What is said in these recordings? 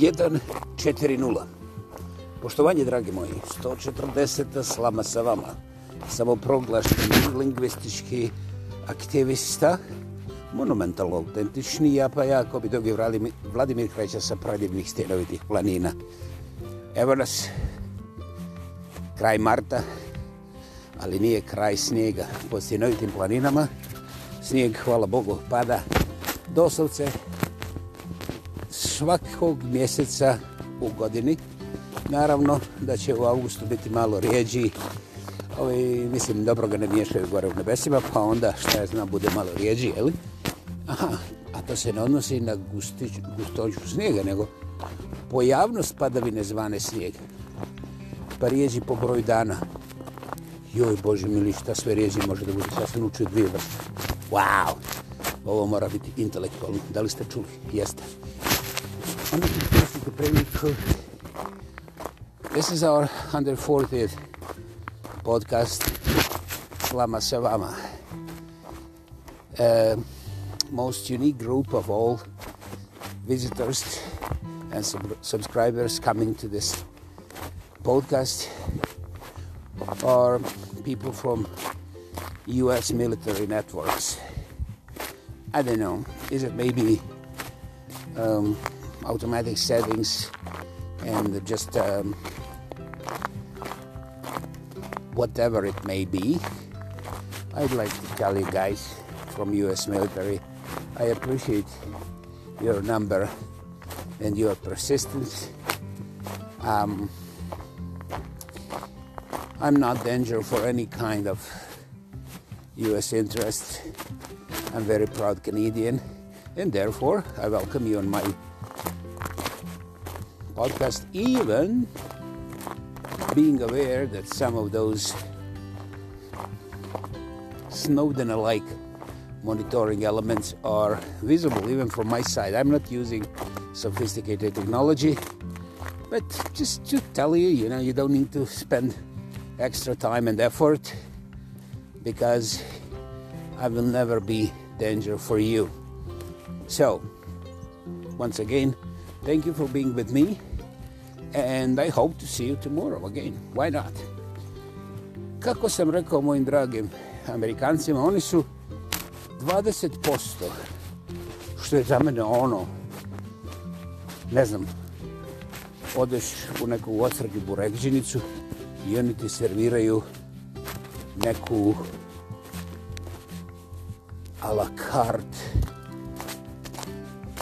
140. Poštovanje, dragi moji, 140. slama sa vama. Samo proglašen lingvistički aktivista, monumentalno autentični, pa ja pa jako bi dobio Vladimir Kreća sa pradivnih stenovitih planina. Evo nas, kraj marta, ali nije kraj snijega. Po stenovitim planinama, snijeg, hvala Bogu, pada doslovce, svakog mjeseca u godini. Naravno da će u augustu biti malo rijeđi. Ovi, mislim, dobro ga ne miješaju gore u nebesima, pa onda, šta ja znam, bude malo rijeđi, je li? Aha, a to se ne odnosi na gustić, gustoću snijega, nego pojavnost padavine zvane snijega. Pa rijeđi po broju dana. Joj, Bože mili, šta sve rijeđi može da bude? Sad sam učio dvije vrste. Wow! Ovo mora biti intelektualno. Da li ste čuli? Jeste. This is very cool. This is our 140th podcast, Slama Savama. Uh, most unique group of all visitors and sub- subscribers coming to this podcast are people from US military networks. I don't know, is it maybe um, automatic settings and just um, whatever it may be. I'd like to tell you guys from US military, I appreciate your number and your persistence. Um, I'm not danger for any kind of US interest. I'm very proud Canadian and therefore I welcome you on my podcast, even being aware that some of those Snowden alike monitoring elements are visible even from my side. I'm not using sophisticated technology, but just to tell you, you know, you don't need to spend extra time and effort because I will never be danger for you. So, once again, thank you for being with me. and I hope to see you tomorrow again. Why not? Kako sam rekao mojim dragim Amerikancima, oni su 20%, što je za mene ono, ne znam, odeš u neku osrđu burekđinicu i oni ti serviraju neku a la carte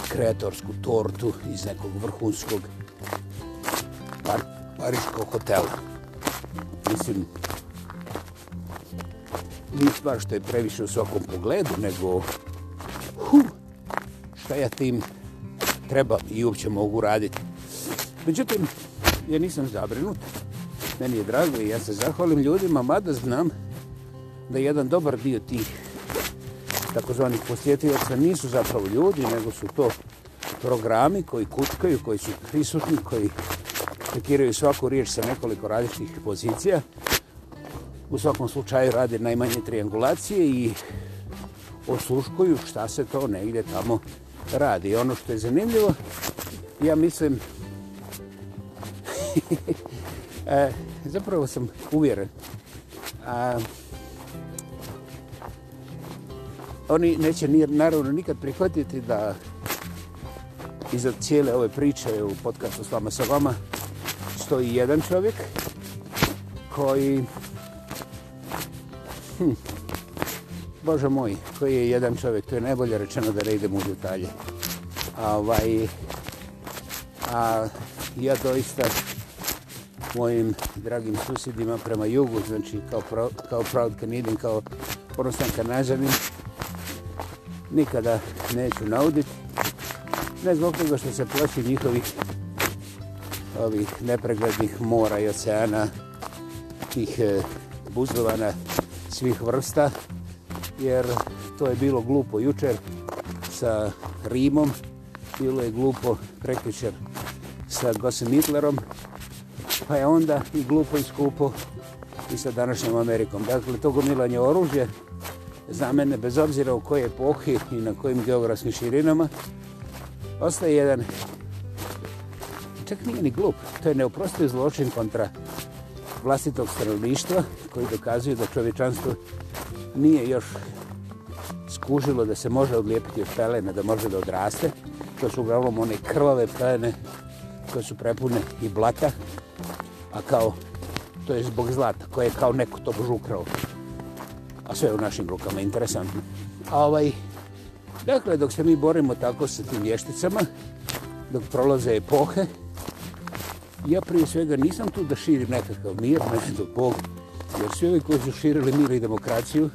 kreatorsku tortu iz nekog vrhunskog Pariškog hotela. Mislim, nije stvar što je previše u svakom pogledu, nego hu, šta ja tim treba i uopće mogu raditi. Međutim, ja nisam zabrinut. Meni je drago i ja se zahvalim ljudima, mada znam da jedan dobar dio tih takozvanih posjetioca nisu zapravo ljudi, nego su to programi koji kutkaju, koji su prisutni, koji sekiraju svaku riječ sa nekoliko različitih pozicija. U svakom slučaju rade najmanje triangulacije i osluškuju šta se to negde tamo radi. Ono što je zanimljivo, ja mislim, e, zapravo sam uvjeren, A... oni neće naravno nikad prihvatiti da iza cijele ove priče u podcastu s vama sa vama, postoji jedan čovjek koji... Hm, Bože moj, koji je jedan čovjek, to je najbolje rečeno da ne idem u detalje. A ovaj, a ja doista mojim dragim susjedima prema jugu, znači kao, pro, kao proud Canadian, kao ponosan Kanadžanin, nikada neću nauditi. Ne zbog toga što se plaši njihovih ovih nepreglednih mora i oceana, tih e, buzdovana svih vrsta, jer to je bilo glupo jučer sa Rimom, bilo je glupo prekvičer sa Gossem Hitlerom, pa je onda i glupo i skupo i sa današnjom Amerikom. Dakle, to gomilanje oružje za mene, bez obzira u kojoj epohi i na kojim geografskim širinama, ostaje jedan čak nije ni glup. To je neoprostiv zločin kontra vlastitog stanovništva koji dokazuje da čovječanstvo nije još skužilo da se može odlijepiti od pelene, da može da odraste. To su uglavnom one krvave pelene koje su prepune i blata, a kao, to je zbog zlata, koje je kao neko to ukrao. A sve je u našim rukama interesantno. A ovaj, dakle, dok se mi borimo tako sa tim vješticama, dok prolaze epohe, ja prije svega nisam tu da širim nekakav mir, nešto Bog, jer svi ovi koji su širili mir i demokraciju,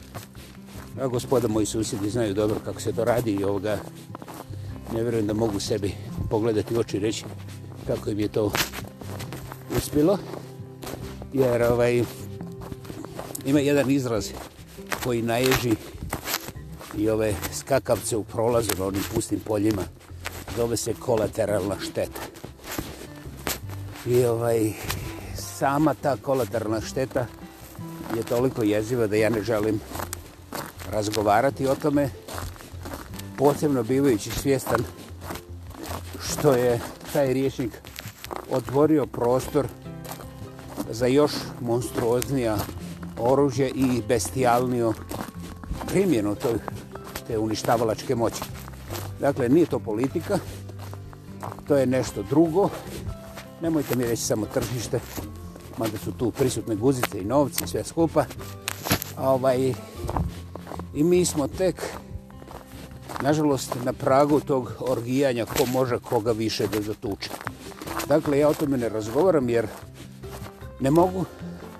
a gospoda moji susjedi znaju dobro kako se to radi i ovoga, ne vjerujem da mogu sebi pogledati u oči i reći kako im je to uspjelo, jer ovaj, ima jedan izraz koji naježi i ove skakavce u prolazu na onim pustim poljima, zove se kolateralna šteta. I ovaj, sama ta kolaterna šteta je toliko jeziva da ja ne želim razgovarati o tome, posebno bivajući svjestan što je taj riječnik otvorio prostor za još monstruoznija oružje i bestijalniju primjenu toj, te uništavalačke moći. Dakle, nije to politika, to je nešto drugo, nemojte mi reći samo tržište, mada su tu prisutne guzice i novci, sve skupa. Ovaj, I mi smo tek, nažalost, na pragu tog orgijanja ko može koga više da zatuče. Dakle, ja o tome ne razgovaram jer ne mogu,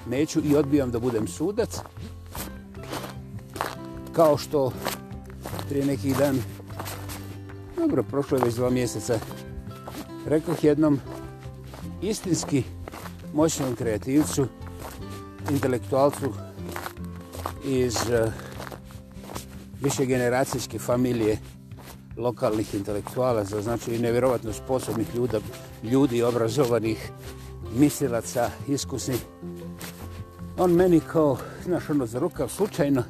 neću i odbijam da budem sudac. Kao što prije neki dan, dobro, prošlo je već dva mjeseca, rekao jednom istinski moćnom kreativcu, intelektualcu iz e, više generacijske familije lokalnih intelektualaca, znači i nevjerovatno sposobnih ljuda, ljudi, obrazovanih mislilaca, iskusnih. On meni kao, znaš, ono za rukav slučajno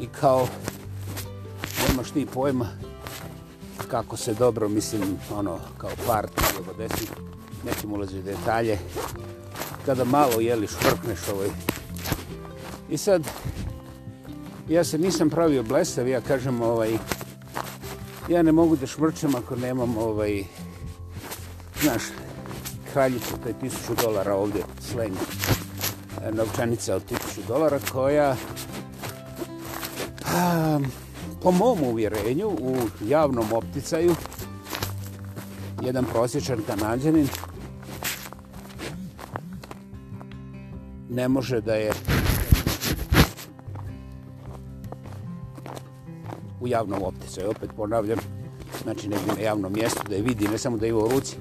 i kao, nemaš ti pojma kako se dobro, mislim, ono, kao partner, ovo desi, nećem ulaziti u detalje, kada malo jeli švrkneš ovaj. I sad, ja se nisam pravio blesav, ja kažem ovaj, ja ne mogu da švrčem ako nemam ovaj, znaš, kraljicu, to je tisuću dolara ovdje, slenj, e, novčanica od tisuću dolara koja, a, pa, po mom uvjerenju, u javnom opticaju, jedan prosječan kanadjanin ne može da je u javnom optice. Opet ponavljam, znači negdje na javnom mjestu da je vidi, ne samo da je u ruci.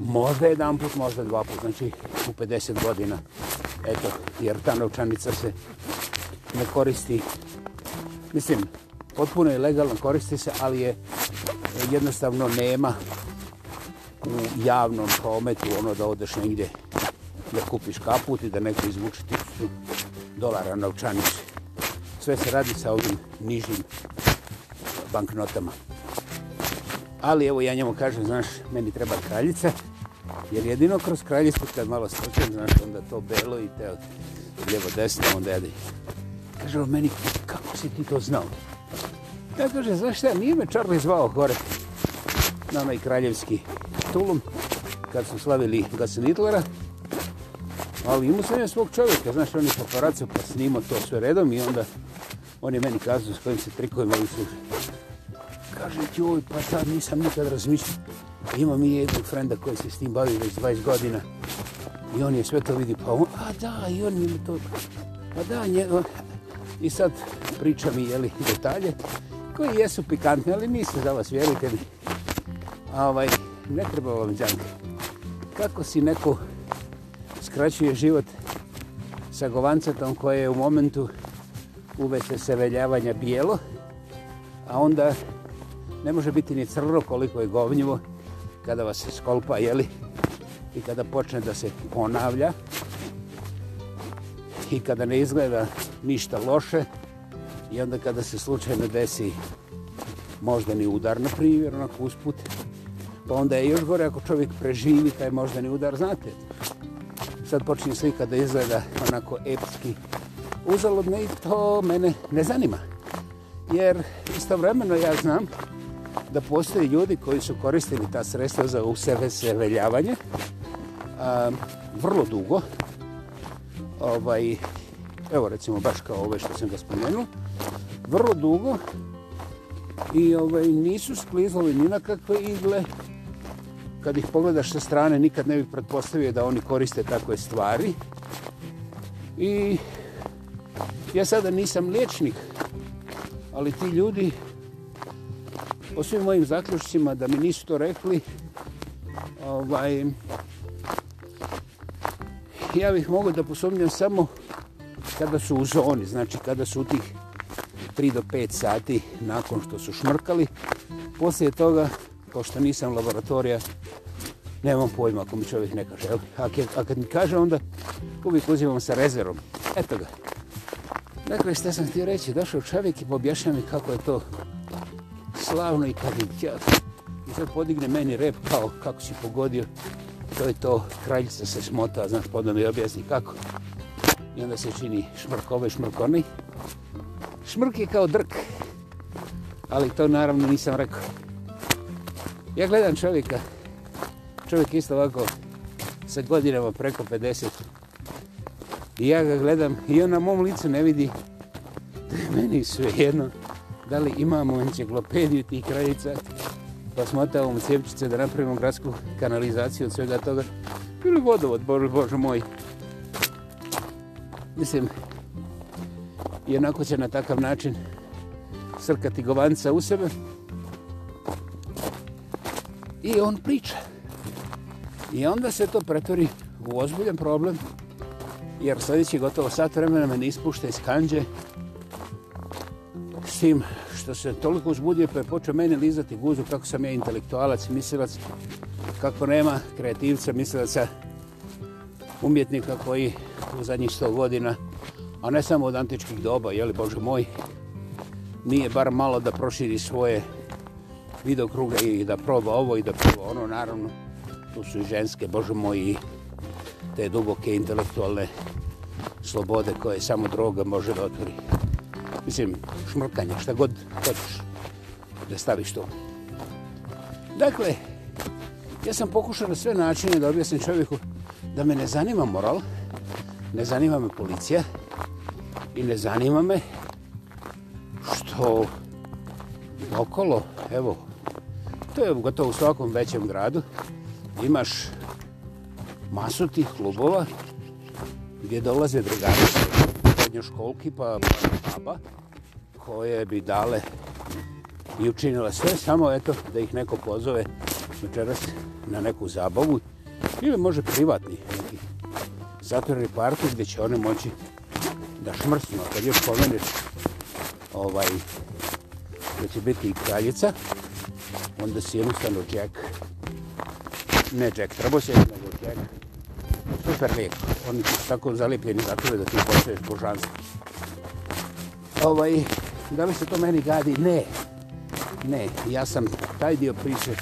Možda jedan put, možda dva put, znači u 50 godina. Eto, jer ta novčanica se ne koristi. Mislim, potpuno je legalno koristi se, ali je jednostavno nema u javnom prometu ono da odeš negdje da kupiš kaput i da neko izvuče ti dolara novčanić. Sve se radi sa ovim nižim banknotama. Ali evo ja njemu kažem, znaš, meni treba kraljica, jer jedino kroz kraljicu kad malo stočem, znaš, onda to belo i te lijevo desno, onda jedi. Kaže on meni, kako si ti to znao? Ja kaže, znaš šta, nije me Charlie zvao gore na onaj kraljevski tulum kad su slavili Gasen Hitlera, Ali imao sam jedan svog čovjeka, znaš, on je paparaco, pa snimao to sve redom i onda on je meni kazao s kojim se trikujem ovim služem. Kaže, joj, pa sad nisam nikad razmišljao. Ima mi jednog frenda koji se s tim bavi već 20 godina i on je sve to vidio, pa on, a da, i on ima to, pa da, nje, I sad priča mi, jeli, detalje koji jesu pikantne, ali nisu za vas, vjerujte mi. A ovaj, ne treba vam džanke. Kako si neku skraćuje život sa govancetom koje je u momentu uveće seveljavanja bijelo, a onda ne može biti ni crno koliko je govnjivo kada vas se skolpa, jeli, i kada počne da se ponavlja i kada ne izgleda ništa loše i onda kada se slučajno desi moždani udar, na primjer, onako usput, pa onda je još gore ako čovjek preživi taj moždani udar, znate, sad počinje slika da izgleda onako epski uzalodne i to mene ne zanima. Jer istovremeno ja znam da postoje ljudi koji su koristili ta sredstva za useveljavanje um, vrlo dugo. Ovaj, evo recimo baš kao ove što sam ga spomenuo. Vrlo dugo i ovaj, nisu sklizali ni na kakve igle, kad ih pogledaš sa strane, nikad ne bih pretpostavio da oni koriste takve stvari. I ja sada nisam liječnik, ali ti ljudi, po svim mojim zaključcima, da mi nisu to rekli, ovaj, ja bih mogo da posumnjam samo kada su u zoni, znači kada su tih 3 do 5 sati nakon što su šmrkali. Poslije toga, pošto nisam laboratorija, nemam pojma ako mi čovjek ne kaže. A, a kad mi kaže, onda uvijek uzimam sa rezervom. Eto ga. Dakle, što sam htio reći, došao čovjek i pobješa mi kako je to slavno i kad ja, I sad podigne meni rep, kao kako si pogodio. To je to, kraljica se smota, znaš, podano i objasni kako. I onda se čini šmrk ove šmrkone. Šmrk je kao drk. Ali to naravno nisam rekao. Ja gledam čovjeka, čovjek isto ovako sa godinama preko 50. I ja ga gledam i on na mom licu ne vidi da je meni sve jedno da li imamo enciklopediju tih krajica pa smo otavu mu cijepčice da napravimo gradsku kanalizaciju od svega toga. Ili vodovod, bože, bože moj. Mislim, i onako će na takav način srkati govanca u sebe. I on priča. I onda se to pretvori u ozbiljan problem, jer sljedeći gotovo sat vremena me ispušta iz kanđe, s tim što se toliko uzbudio pa je počeo meni lizati guzu kako sam ja intelektualac, mislilac, kako nema kreativca, mislilaca, umjetnika koji u zadnjih sto godina, a ne samo od antičkih doba, jeli Bože moj, nije bar malo da proširi svoje videokruge i da proba ovo i da proba ono, naravno tu su i ženske, bože moj, i te duboke intelektualne slobode koje samo droga može da otvori. Mislim, šmrkanje, šta god hoćeš da staviš to. Dakle, ja sam pokušao na sve načine da objasnim čovjeku da me ne zanima moral, ne zanima me policija i ne zanima me što okolo, evo, to je gotovo u svakom većem gradu, imaš masu tih klubova gdje dolaze drugari srednje školki pa baba koje bi dale i učinila sve, samo eto da ih neko pozove večeras na neku zabavu ili može privatni neki zatvorni parku gdje će one moći da šmrsnu, kad još pomeneš ovaj, da će biti i kraljica, onda si jednostavno Jack ne Jack, treba se nego Jack. Super lijek, oni su tako zalipljeni za da ti postoješ božanski. Ovaj, da li se to meni gadi? Ne. Ne, ja sam taj dio priče,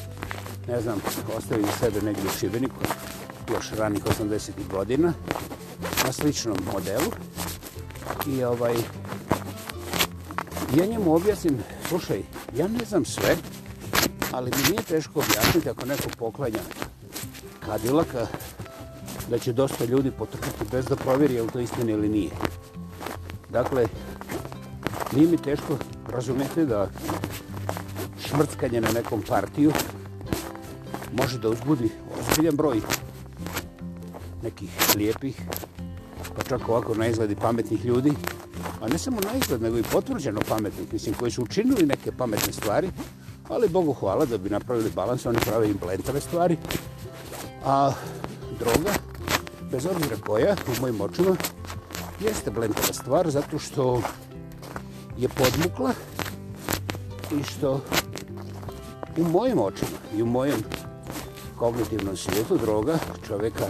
ne znam, ostavim sebe negdje u Šibeniku, još ranih 80-ih godina, na sličnom modelu. I ovaj, ja njemu objasnim, slušaj, ja ne znam sve, ali mi nije teško objasniti ako neko poklanja kadilaka da će dosta ljudi potrkati bez da provjeri je li to istina ili nije. Dakle, nije mi teško razumjeti da šmrckanje na nekom partiju može da uzbudi ozbiljan broj nekih lijepih, pa čak ovako na izgledi pametnih ljudi, a ne samo na izgled, nego i potvrđeno pametnih, mislim, koji su učinili neke pametne stvari, ali Bogu hvala da bi napravili balans, oni prave implentale stvari, A droga, bez obzira koja, u mojim očima, jeste blentova stvar, zato što je podmukla i što u mojim očima i u mojem kognitivnom svijetu droga čoveka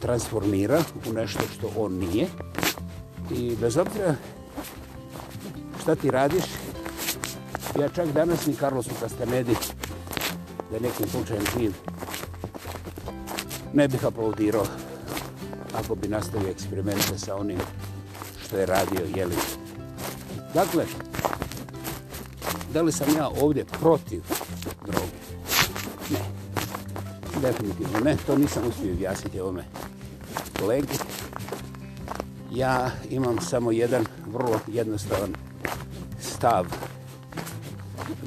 transformira u nešto što on nije. I bez obzira šta ti radiš, ja čak danas ni Carlosu Castanedi da nekim slučajem živim ne bih aplaudirao ako bi nastavio eksperimente sa onim što je radio Jeli. Dakle, da li sam ja ovdje protiv droge? Ne. Definitivno ne. To nisam uspio objasniti ovome kolegi. Ja imam samo jedan vrlo jednostavan stav.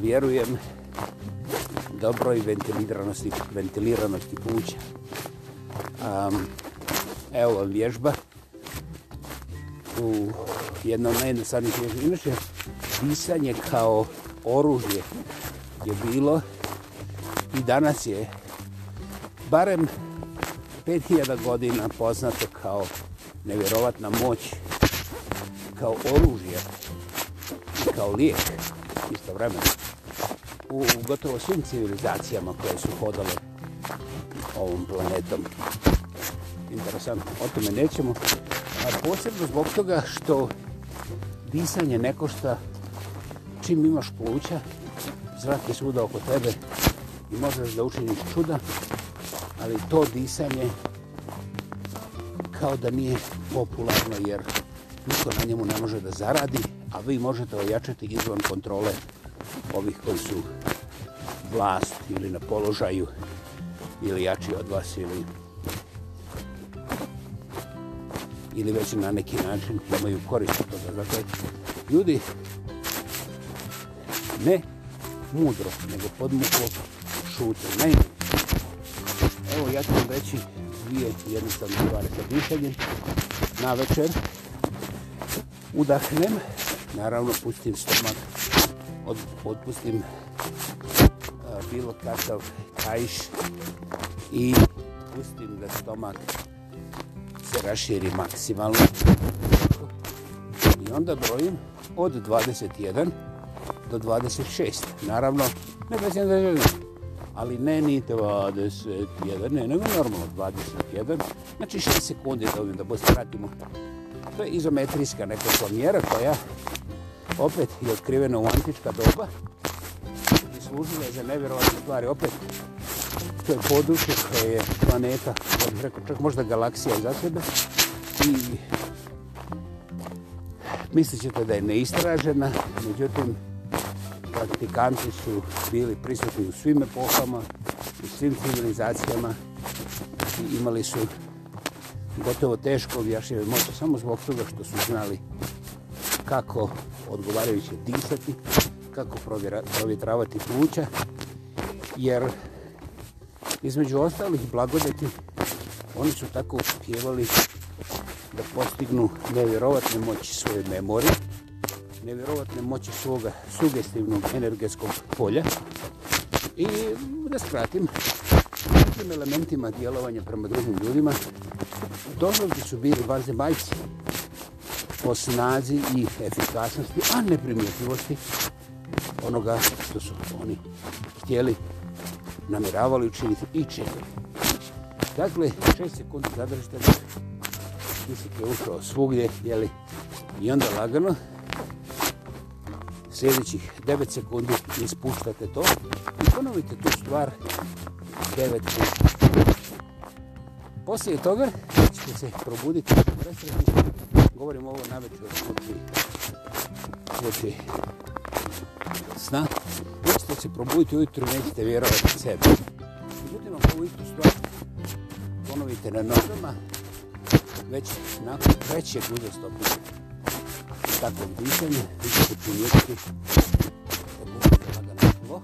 Vjerujem dobroj ventiliranosti, ventiliranosti pluća. Um, evo vam vježba. U jednom najjednostavnijih vježba. Inače, disanje kao oružje je bilo i danas je barem 5000 godina poznato kao nevjerovatna moć, kao oružje i kao lijek isto vremena. U gotovo svim civilizacijama koje su hodale ovom planetom interesantno, o tome nećemo. A posebno zbog toga što disanje ne košta čim imaš pluća, zrak je svuda oko tebe i možeš da učiniš čuda, ali to disanje kao da nije popularno jer niko na njemu ne može da zaradi, a vi možete ojačati izvan kontrole ovih koji su vlast ili na položaju ili jači od vas ili ili već na neki način imaju korist od toga. Zato je dakle, ljudi ne mudro, nego podmuklo šute. Naime, evo ja ću vam reći dvije jednostavne stvari sa dišanjem. Na večer udahnem, naravno pustim stomak, od, odpustim bilo kakav kajš i pustim da stomak se raširi maksimalno. I onda brojim od 21 do 26. Naravno, ne bez jedna žena. Ali ne ni 21, ne, nego normalno 21. Znači 6 sekunde da ovim da bude pratimo. To je izometrijska neka mjera koja opet je otkrivena u antička doba. I služila je za nevjerovatne stvari. Opet to je područje koje je planeta, ja bih rekao, čak možda galaksija za sebe. I mislit ćete da je neistražena, međutim, praktikanti su bili prisutni u svim epohama, u svim civilizacijama i imali su gotovo teško objašnjeve moće samo zbog toga što su znali kako odgovarajuće disati, kako provjetravati pluća, jer između ostalih blagodeti oni su tako uspjevali da postignu nevjerovatne moći svoje memori, nevjerovatne moći svoga sugestivnog energetskog polja i da skratim tim elementima djelovanja prema drugim ljudima doslovci su bili vaze majci po snazi i efikasnosti, a neprimjetljivosti onoga što su oni htjeli namjeravali učiniti i čekali. Dakle, šest sekundi zadržite, mislite upravo svugdje, jeli, i onda lagano, sljedećih 9 sekundi ispuštate to i ponovite tu stvar 9 puta. Poslije toga ćete se probuditi u presretnici. Govorim ovo na večer u slučaju kad se probudite ujutru, nećete vjerovati sebi. Međutim, ako ovu istu stvar ponovite na nogama, već nakon trećeg uzastopnog takvom disanju, vi ćete primijetiti da budete lagano tlo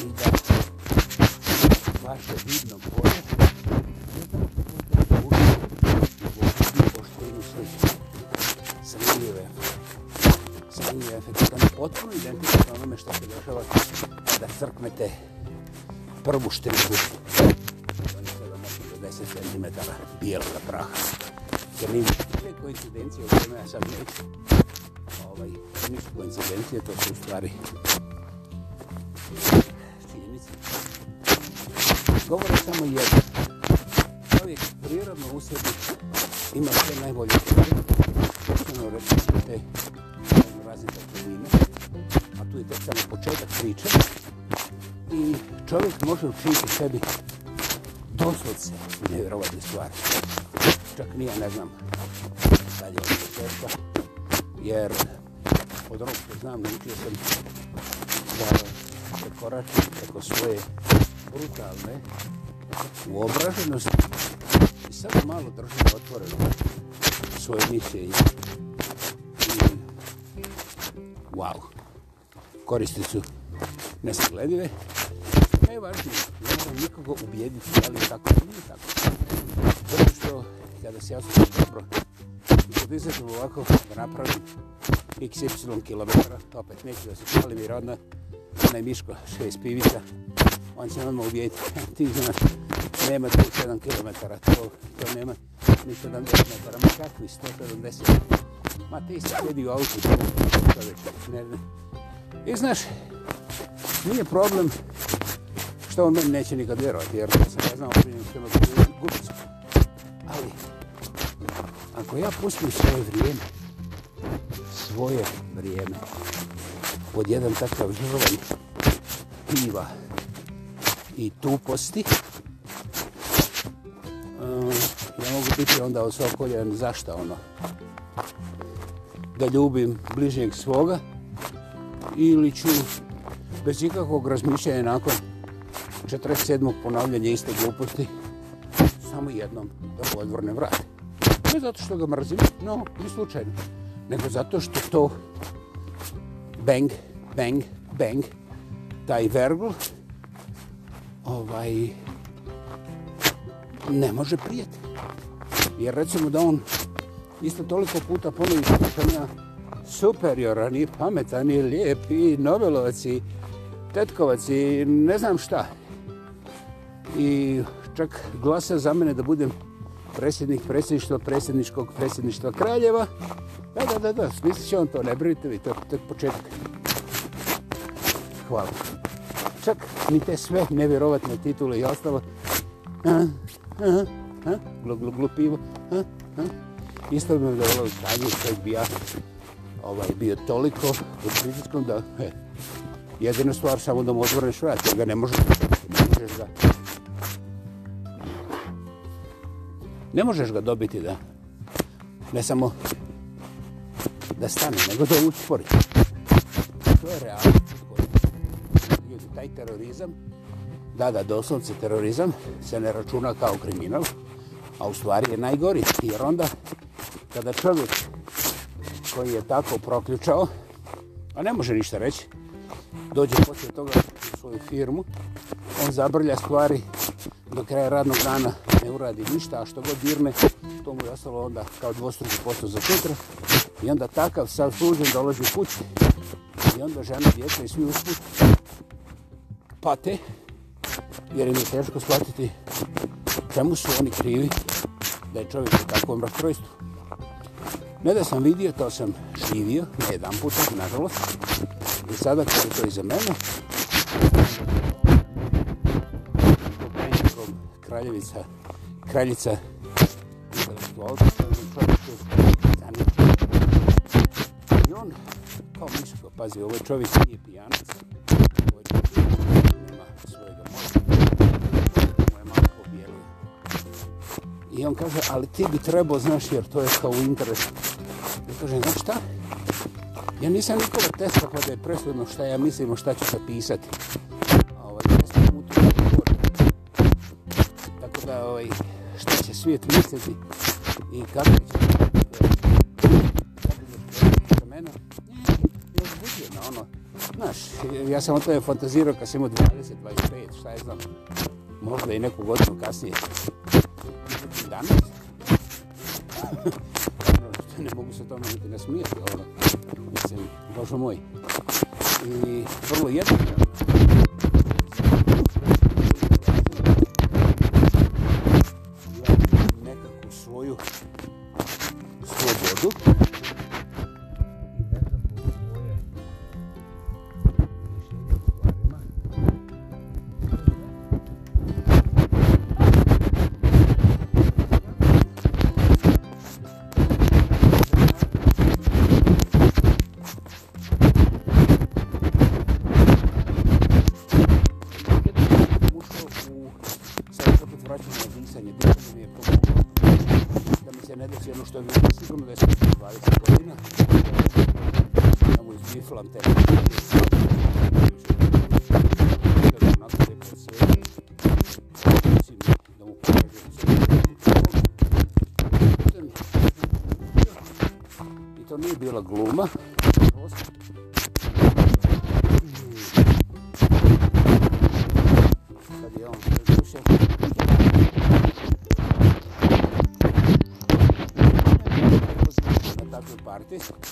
i da vaše vidno bolje Sanjive efekte, tamo potpuno identično onome što se dešava kada crknete prvu štrihu. Oni se da možete 10 cm bijelog praha. Jer nije više koincidencije, o kojima ja sam neću. Ovaj, nisu koincidencije, to su stvari. Činjenice. Govore samo jedno. Čovjek prirodno u sebi ima sve najbolje. Ustavno rečite, razlika kuzine, a tu je tek samo početak priče, i čovjek može učiniti sebi doslovce nevjerovatne stvari. Čak nije, ne znam, dalje od početka, jer od onog što znam, naučio sam da se korači preko svoje brutalne uobraženosti i samo malo držati otvoreno svoje mišljenje wow. Koriste su nesagledive. Najvažnije, ne znam nikako ubijediti da li je tako ili nije tako. Zato što kada se ja osjećam dobro, kada izađem ovako da napravim XY kilometara, to opet neću da se šalim i rodna, onaj Miško šest pivica, on će nam ubijediti. Ti znaš, nema 37 kilometara, to, to nema ni 70 metara, ma kakvi 170 metara Ma ti si sjedi u autu. Ne, ne. I znaš, nije problem što on meni neće nikad vjerovati, jer ja sam ne znam opinjen što imam gubicu. Ali, ako ja pustim svoje vrijeme, svoje vrijeme, pod jedan takav žrvan piva i tuposti, um, ja mogu biti onda osokoljen zašto ono, da ljubim bližnjeg svoga ili ću bez ikakvog razmišljanja nakon 47. ponavljanja iste gluposti samo jednom da mu odvorne vrate. Ne zato što ga mrzim, no i slučajno, nego zato što to bang, bang, bang, taj vergl ovaj, ne može prijeti. Jer recimo da on isto toliko puta ponovim što sam ja superioran i pametan i lijep i novelovac i tetkovac i ne znam šta. I čak glasa za mene da budem predsjednik predsjedništva, predsjedničkog predsjedništva Kraljeva. Da, da, da, da, smislit će on to, ne brinite vi, to je početak. Hvala. Čak mi te sve nevjerovatne titule i ostalo. Aha, aha, aha, glu, glu, glupivo. Aha, aha. Isto bi me dovoljalo stanje u kojeg bi ja ovaj, bio toliko u pritiskom da he, jedina stvar samo da mu odvoreš vrat, jer ga ne možeš, ne možeš da... Ne možeš ga dobiti da ne samo da stane, nego da uspori. To je realnost. Taj terorizam, da, da, doslovce terorizam, se ne računa kao kriminal, a u stvari je najgori, jer onda kada čovjek koji je tako proključao, a ne može ništa reći, dođe poslije toga u svoju firmu, on zabrlja stvari do kraja radnog dana ne uradi ništa, a što god dirne, to mu je ostalo onda kao dvostruki posao za četra. I onda takav sav služen dolazi u kući. I onda žena, djeca i svi usput pate, jer im je teško shvatiti čemu su oni krivi da je čovjek u takvom rastrojstvu. Ne da sam vidio, to sam živio, ne jedan put, nažalost. I sada kada je to iza mene, kraljevica, kraljica, i on, kao misliko, pazi, ovo je čovjek nije pijanac, ovo je čovjek nema svojega moža, moje malo pobijeluje. I on kaže, ali ti bi trebao, znaš, jer to je kao u interesu kažem, znaš šta? Ja nisam nikoga testa pa da je presudno šta ja mislim o šta ću se pisati. Ovaj, Tako da, ovaj, šta će svijet misliti i kako će Znaš, ja sam o tome fantazirao kad sam imao 20, 25, šta je znam, možda i neku godinu kasnije. Danas? ne mogu se tome niti nasmijeti, ovo, mislim, Bože moj. I vrlo jednostavno, Niflam te. I to nije bila gluma. Sad je on Thank you.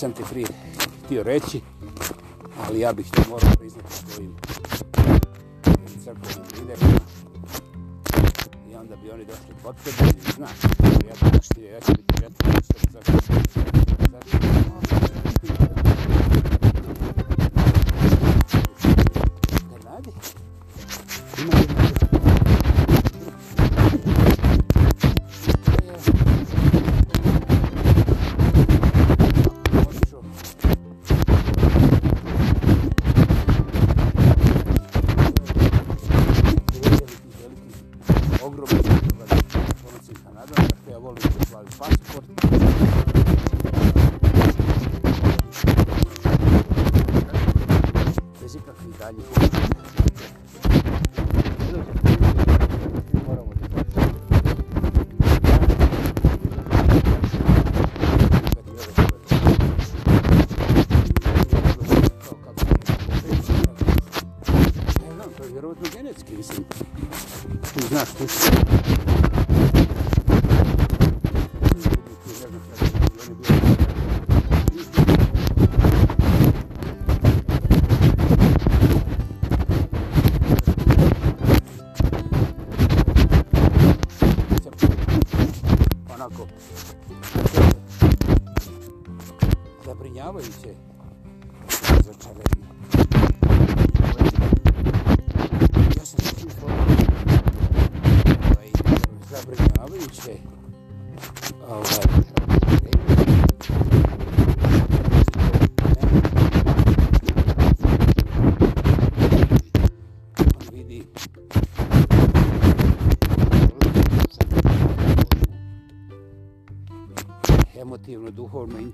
sam ti prije htio reći, ali ja bih ti morao priznati što im crkovim liderima i onda bi oni došli potrebni, znaš, ja bih što je, ja ću biti četvrnici. знак пусть.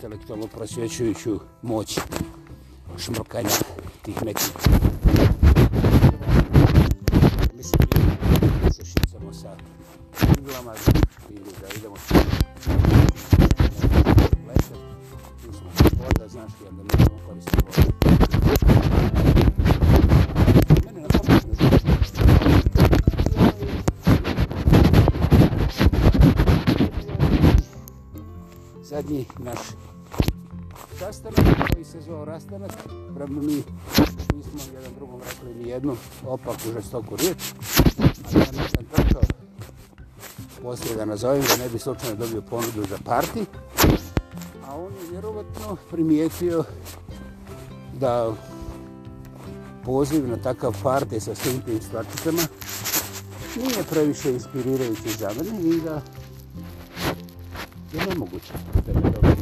intelektualno prosvjećujuću moć šmrkanja tih nekih Zadnji naš se zvao rastanak. Prema mi nismo jedan drugom rekli ni jednu opaku žestoku riječ. Ali ja nisam trčao poslije da nazovem da ne bi slučajno dobio ponudu za parti. A on je vjerovatno primijetio da poziv na takav parti sa svim tim stvarčicama nije previše inspirirajući za mene i da je nemoguće da je dobro.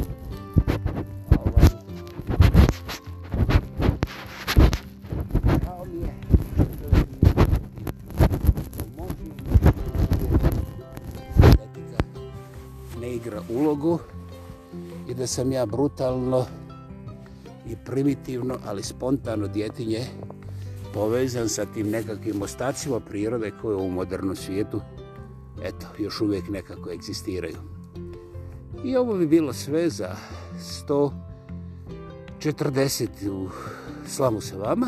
igra ulogu i da sam ja brutalno i primitivno, ali spontano djetinje povezan sa tim nekakvim ostacima prirode koje u modernom svijetu eto, još uvijek nekako egzistiraju. I ovo bi bilo sve za 140 u slamu sa vama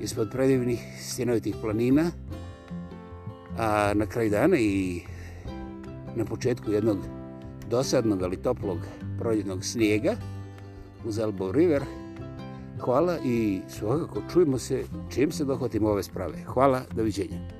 ispod predivnih stjenovitih planina a na kraj dana i na početku jednog dosadnog ali toplog proljednog snijega uz Elbow River. Hvala i svakako čujemo se čim se dohvatimo ove sprave. Hvala, doviđenja.